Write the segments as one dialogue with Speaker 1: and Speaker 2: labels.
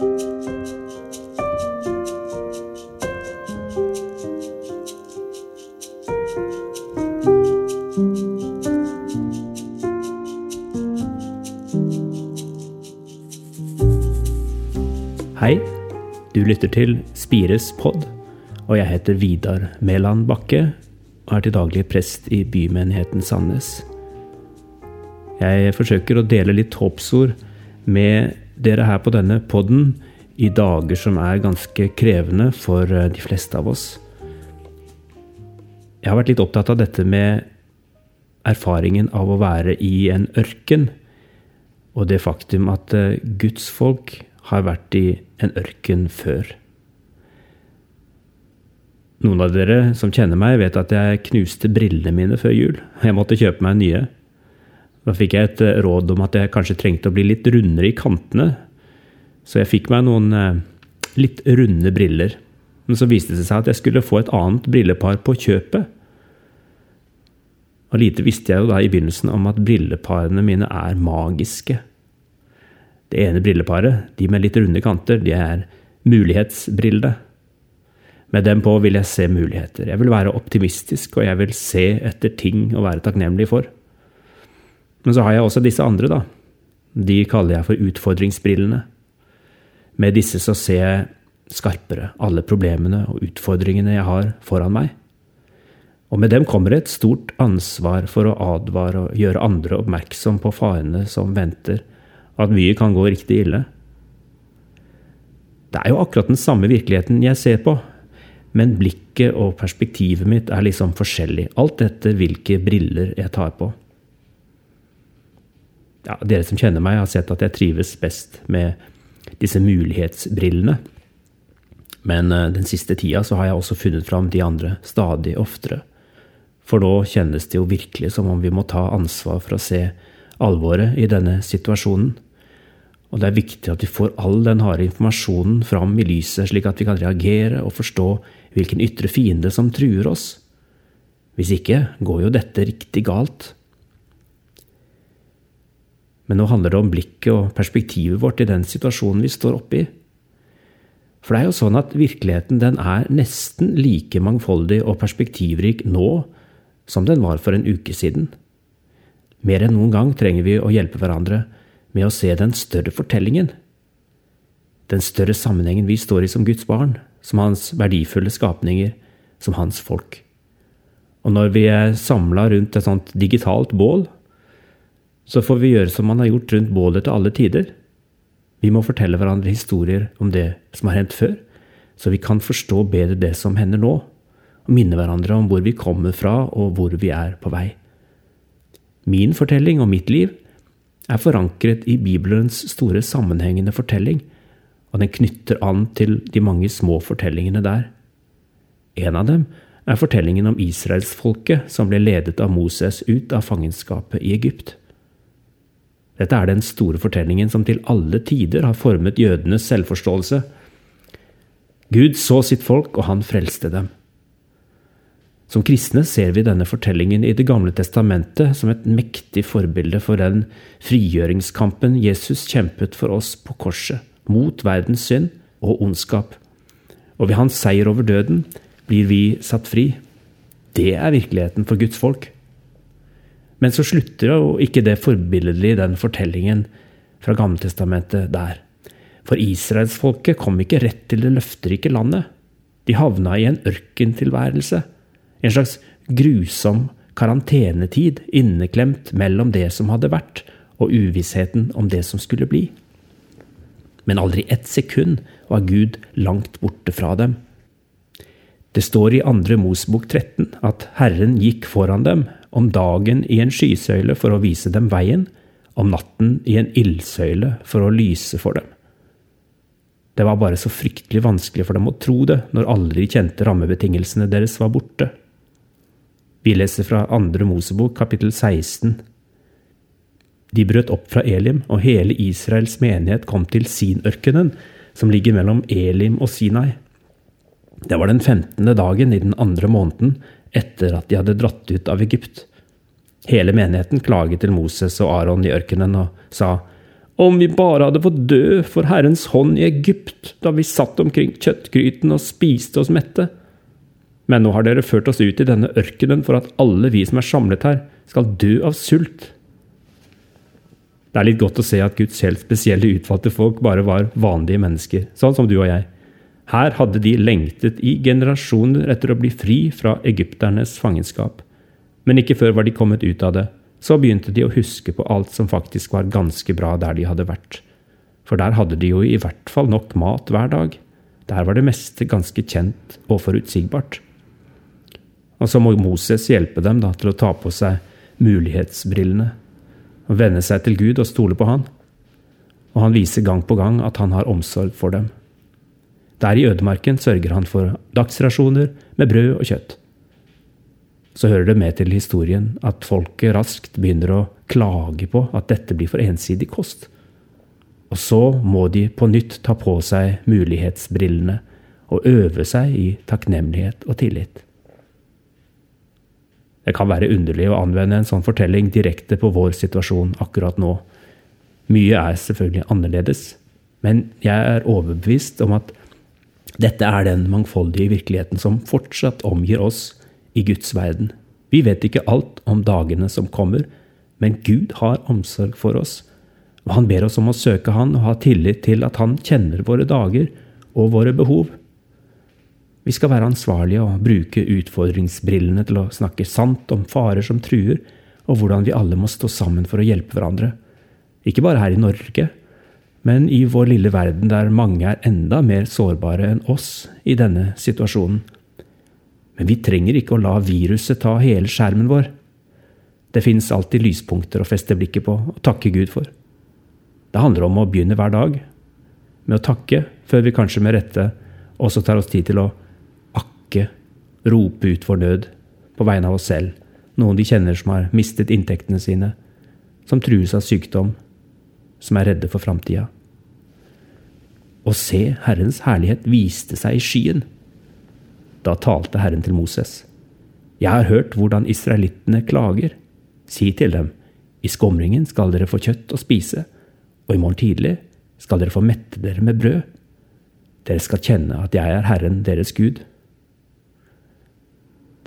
Speaker 1: Hei, du lytter til Spires pod, og jeg heter Vidar Mæland Bakke og er til daglig prest i bymenigheten Sandnes. Jeg forsøker å dele litt håpsord med dere her på denne podden i dager som er ganske krevende for eh, de fleste av oss. Jeg har vært litt opptatt av dette med erfaringen av å være i en ørken, og det faktum at eh, Guds folk har vært i en ørken før. Noen av dere som kjenner meg, vet at jeg knuste brillene mine før jul. Jeg måtte kjøpe meg nye. Da fikk jeg et eh, råd om at jeg kanskje trengte å bli litt rundere i kantene. Så jeg fikk meg noen eh, litt runde briller. Men så viste det seg at jeg skulle få et annet brillepar på kjøpet. Og lite visste jeg jo da i begynnelsen om at brilleparene mine er magiske. Det ene brilleparet, de med litt runde kanter, de er mulighetsbrillene. Med dem på vil jeg se muligheter. Jeg vil være optimistisk, og jeg vil se etter ting å være takknemlig for. Men så har jeg også disse andre, da. De kaller jeg for utfordringsbrillene. Med disse så ser jeg skarpere alle problemene og utfordringene jeg har foran meg. Og med dem kommer et stort ansvar for å advare og gjøre andre oppmerksom på farene som venter at mye kan gå riktig ille. Det er jo akkurat den samme virkeligheten jeg ser på, men blikket og perspektivet mitt er liksom forskjellig, alt etter hvilke briller jeg tar på. Ja, dere som kjenner meg, har sett at jeg trives best med disse mulighetsbrillene. Men eh, den siste tida så har jeg også funnet fram de andre stadig oftere. For nå kjennes det jo virkelig som om vi må ta ansvar for å se alvoret i denne situasjonen. Og det er viktig at vi får all den harde informasjonen fram i lyset, slik at vi kan reagere og forstå hvilken ytre fiende som truer oss. Hvis ikke går jo dette riktig galt. Men nå handler det om blikket og perspektivet vårt i den situasjonen vi står oppe i. For det er jo sånn at virkeligheten den er nesten like mangfoldig og perspektivrik nå som den var for en uke siden. Mer enn noen gang trenger vi å hjelpe hverandre med å se den større fortellingen. Den større sammenhengen vi står i som Guds barn, som hans verdifulle skapninger, som hans folk. Og når vi er samla rundt et sånt digitalt bål, så får vi gjøre som man har gjort rundt bålet til alle tider. Vi må fortelle hverandre historier om det som har hendt før, så vi kan forstå bedre det som hender nå, og minne hverandre om hvor vi kommer fra og hvor vi er på vei. Min fortelling om mitt liv er forankret i Bibelens store sammenhengende fortelling, og den knytter an til de mange små fortellingene der. En av dem er fortellingen om israelsfolket som ble ledet av Moses ut av fangenskapet i Egypt. Dette er den store fortellingen som til alle tider har formet jødenes selvforståelse. Gud så sitt folk, og han frelste dem. Som kristne ser vi denne fortellingen i Det gamle testamentet som et mektig forbilde for den frigjøringskampen Jesus kjempet for oss på korset, mot verdens synd og ondskap. Og ved hans seier over døden blir vi satt fri. Det er virkeligheten for Guds folk. Men så slutter jo ikke det forbilledlig den fortellingen fra Gammeltestamentet der. For israelsfolket kom ikke rett til det løfterike landet. De havna i en ørkentilværelse en slags grusom karantenetid inneklemt mellom det som hadde vært, og uvissheten om det som skulle bli. Men aldri ett sekund var Gud langt borte fra dem. Det står i andre Mosbok 13 at Herren gikk foran dem, om dagen i en skysøyle for å vise dem veien, om natten i en ildsøyle for å lyse for dem. Det var bare så fryktelig vanskelig for dem å tro det når alle de kjente rammebetingelsene deres var borte. Vi leser fra andre Mosebok, kapittel 16. De brøt opp fra Elim, og hele Israels menighet kom til Sinørkenen, som ligger mellom Elim og Sinai. Det var den femtende dagen i den andre måneden etter at de hadde dratt ut av Egypt. Hele menigheten klaget til Moses og Aron i ørkenen og sa, Om vi bare hadde fått dø for Herrens hånd i Egypt, da vi satt omkring kjøttgryten og spiste oss mette. Men nå har dere ført oss ut i denne ørkenen for at alle vi som er samlet her, skal dø av sult. Det er litt godt å se at Guds helt spesielle utvalgte folk bare var vanlige mennesker, sånn som du og jeg. Her hadde de lengtet i generasjoner etter å bli fri fra egypternes fangenskap. Men ikke før var de kommet ut av det. Så begynte de å huske på alt som faktisk var ganske bra der de hadde vært. For der hadde de jo i hvert fall nok mat hver dag. Der var det meste ganske kjent og forutsigbart. Og så må Moses hjelpe dem da, til å ta på seg mulighetsbrillene og venne seg til Gud og stole på Han. Og han viser gang på gang at han har omsorg for dem. Der i ødemarken sørger han for dagsrasjoner med brød og kjøtt. Så hører det med til historien at folket raskt begynner å klage på at dette blir for ensidig kost. Og så må de på nytt ta på seg mulighetsbrillene og øve seg i takknemlighet og tillit. Det kan være underlig å anvende en sånn fortelling direkte på vår situasjon akkurat nå. Mye er selvfølgelig annerledes, men jeg er overbevist om at dette er den mangfoldige virkeligheten som fortsatt omgir oss i Guds verden. Vi vet ikke alt om dagene som kommer, men Gud har omsorg for oss. Og han ber oss om å søke Han og ha tillit til at Han kjenner våre dager og våre behov. Vi skal være ansvarlige og bruke utfordringsbrillene til å snakke sant om farer som truer, og hvordan vi alle må stå sammen for å hjelpe hverandre. Ikke bare her i Norge, men i vår lille verden der mange er enda mer sårbare enn oss i denne situasjonen. Men vi trenger ikke å la viruset ta hele skjermen vår. Det finnes alltid lyspunkter å feste blikket på og takke Gud for. Det handler om å begynne hver dag med å takke, før vi kanskje med rette også tar oss tid til å akke, rope ut for nød på vegne av oss selv, noen de kjenner som har mistet inntektene sine, som trues av sykdom, som er redde for framtida. Og se, Herrens herlighet viste seg i skyen. Da talte Herren til Moses. Jeg har hørt hvordan israelittene klager. Si til dem, i skomringen skal dere få kjøtt å spise, og i morgen tidlig skal dere få mette dere med brød. Dere skal kjenne at jeg er Herren deres Gud.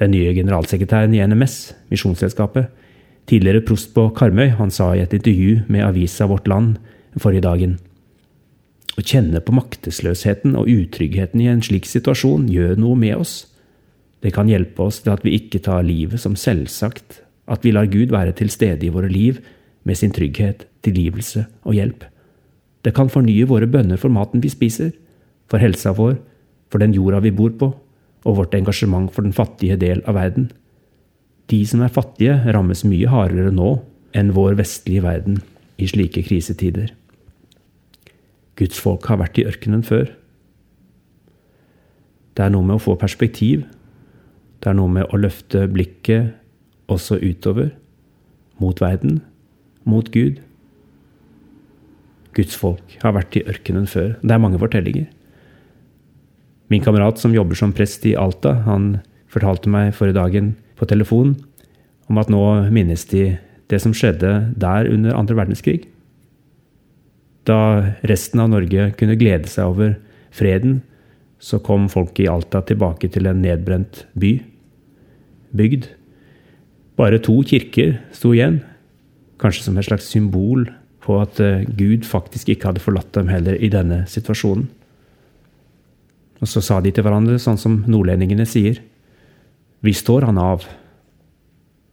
Speaker 1: Den nye generalsekretæren i NMS, Misjonsselskapet, tidligere prost på Karmøy, han sa i et intervju med avisa Vårt Land forrige dagen å kjenne på maktesløsheten og utryggheten i en slik situasjon gjør noe med oss. Det kan hjelpe oss til at vi ikke tar livet som selvsagt, at vi lar Gud være til stede i våre liv med sin trygghet, tilgivelse og hjelp. Det kan fornye våre bønner for maten vi spiser, for helsa vår, for den jorda vi bor på, og vårt engasjement for den fattige del av verden. De som er fattige, rammes mye hardere nå enn vår vestlige verden i slike krisetider. Guds folk har vært i ørkenen før. Det er noe med å få perspektiv. Det er noe med å løfte blikket også utover, mot verden, mot Gud. Guds folk har vært i ørkenen før. Det er mange fortellinger. Min kamerat som jobber som prest i Alta, han fortalte meg forrige dagen på telefon om at nå minnes de det som skjedde der under andre verdenskrig. Da resten av Norge kunne glede seg over freden, så kom folk i Alta tilbake til en nedbrent by. Bygd. Bare to kirker sto igjen, kanskje som et slags symbol på at eh, Gud faktisk ikke hadde forlatt dem heller i denne situasjonen. Og så sa de til hverandre, sånn som nordlendingene sier, vi står han av.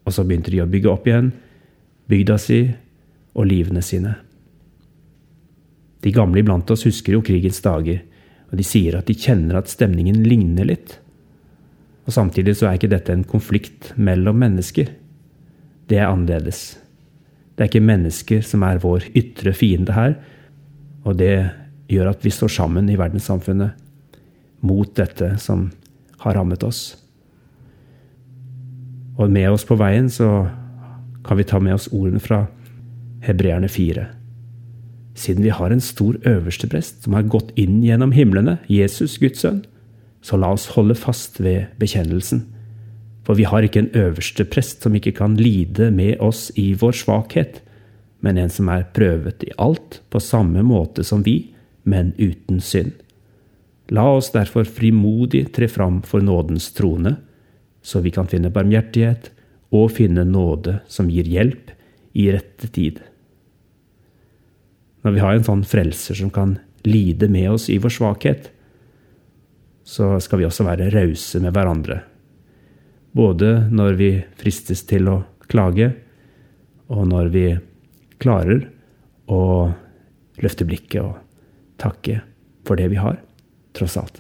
Speaker 1: Og så begynte de å bygge opp igjen bygda si og livene sine. De gamle iblant oss husker jo krigens dager, og de sier at de kjenner at stemningen ligner litt. Og samtidig så er ikke dette en konflikt mellom mennesker. Det er annerledes. Det er ikke mennesker som er vår ytre fiende her, og det gjør at vi står sammen i verdenssamfunnet mot dette som har rammet oss. Og med oss på veien så kan vi ta med oss ordene fra Hebreerne 4. Siden vi har en stor øversteprest som har gått inn gjennom himlene, Jesus, Guds sønn, så la oss holde fast ved bekjennelsen. For vi har ikke en øverste prest som ikke kan lide med oss i vår svakhet, men en som er prøvet i alt på samme måte som vi, men uten synd. La oss derfor frimodig tre fram for nådens trone, så vi kan finne barmhjertighet og finne nåde som gir hjelp i rette tid. Når vi har en sånn frelser som kan lide med oss i vår svakhet, så skal vi også være rause med hverandre. Både når vi fristes til å klage, og når vi klarer å løfte blikket og takke for det vi har, tross alt.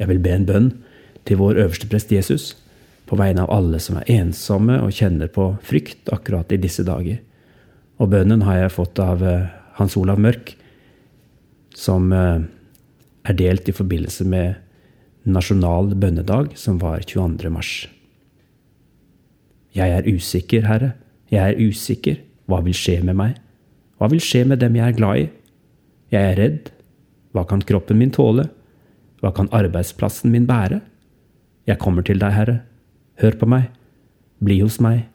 Speaker 1: Jeg vil be en bønn til vår øverste prest Jesus, på vegne av alle som er ensomme og kjenner på frykt akkurat i disse dager. Og bønnen har jeg fått av eh, Hans Olav Mørk, som eh, er delt i forbindelse med nasjonal bønnedag, som var 22. mars. Jeg er usikker, Herre, jeg er usikker. Hva vil skje med meg? Hva vil skje med dem jeg er glad i? Jeg er redd. Hva kan kroppen min tåle? Hva kan arbeidsplassen min bære? Jeg kommer til deg, Herre. Hør på meg. Bli hos meg.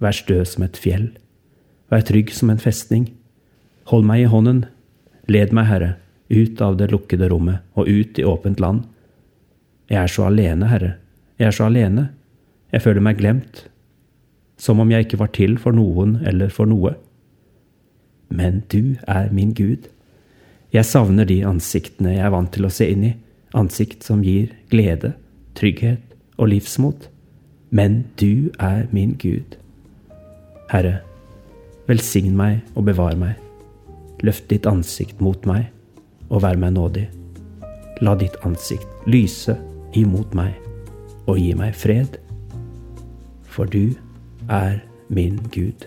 Speaker 1: Vær stø som et fjell. Vær trygg som en festning. Hold meg i hånden. Led meg, Herre, ut av det lukkede rommet og ut i åpent land. Jeg er så alene, Herre. Jeg er så alene. Jeg føler meg glemt, som om jeg ikke var til for noen eller for noe. Men du er min Gud. Jeg savner de ansiktene jeg er vant til å se inn i, ansikt som gir glede, trygghet og livsmot. Men du er min Gud. Herre, velsign meg og bevar meg. Løft ditt ansikt mot meg og vær meg nådig. La ditt ansikt lyse imot meg og gi meg fred. For du er min Gud.